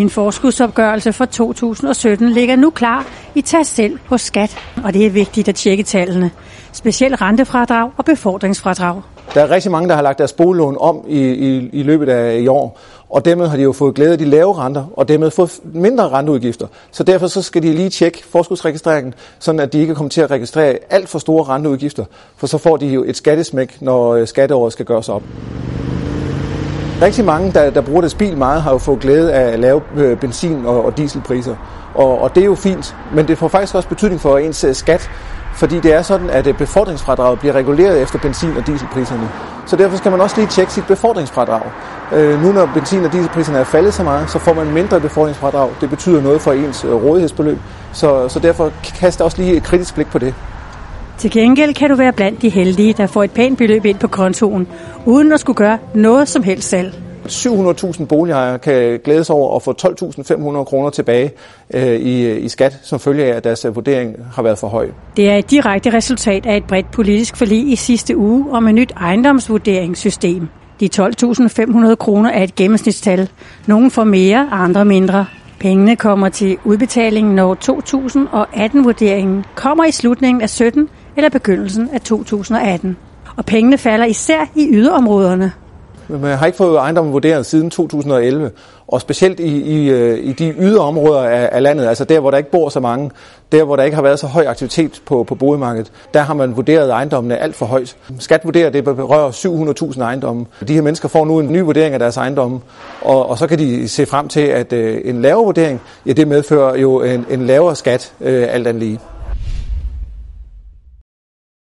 Din forskudsopgørelse for 2017 ligger nu klar i tag selv på Skat, og det er vigtigt at tjekke tallene. Specielt rentefradrag og befordringsfradrag. Der er rigtig mange, der har lagt deres boliglån om i, i, i løbet af i år, og dermed har de jo fået glæde af de lave renter, og dermed fået mindre renteudgifter. Så derfor så skal de lige tjekke forskudsregistreringen, sådan at de ikke kommer til at registrere alt for store renteudgifter, for så får de jo et skattesmæk, når øh, skatteåret skal gøres op. Rigtig mange, der, der bruger deres bil meget, har jo fået glæde af lave øh, benzin- og, og dieselpriser. Og, og det er jo fint, men det får faktisk også betydning for ens øh, skat, fordi det er sådan, at øh, befordringsfradraget bliver reguleret efter benzin- og dieselpriserne. Så derfor skal man også lige tjekke sit befordringsfradrag. Øh, nu når benzin- og dieselpriserne er faldet så meget, så får man mindre befordringsfradrag. Det betyder noget for ens rådighedsbeløb. Så, så derfor kaster også lige et kritisk blik på det. Til gengæld kan du være blandt de heldige, der får et pænt beløb ind på kontoen, uden at skulle gøre noget som helst selv. 700.000 boligejere kan glæde sig over at få 12.500 kroner tilbage øh, i, i skat, som følge af, at deres vurdering har været for høj. Det er et direkte resultat af et bredt politisk forlig i sidste uge om et nyt ejendomsvurderingssystem. De 12.500 kroner er et gennemsnitstal. Nogle får mere, andre mindre. Pengene kommer til udbetaling, når 2018-vurderingen kommer i slutningen af 17 eller begyndelsen af 2018. Og pengene falder især i yderområderne. Man har ikke fået ejendommen vurderet siden 2011, og specielt i, i, øh, i de yderområder af, af landet, altså der, hvor der ikke bor så mange, der, hvor der ikke har været så høj aktivitet på, på boligmarkedet, der har man vurderet ejendommene alt for højt. Skat vurderer, det berører 700.000 ejendomme. De her mennesker får nu en ny vurdering af deres ejendomme, og, og så kan de se frem til, at øh, en lavere vurdering, ja, det medfører jo en, en lavere skat, øh, alt andet lige.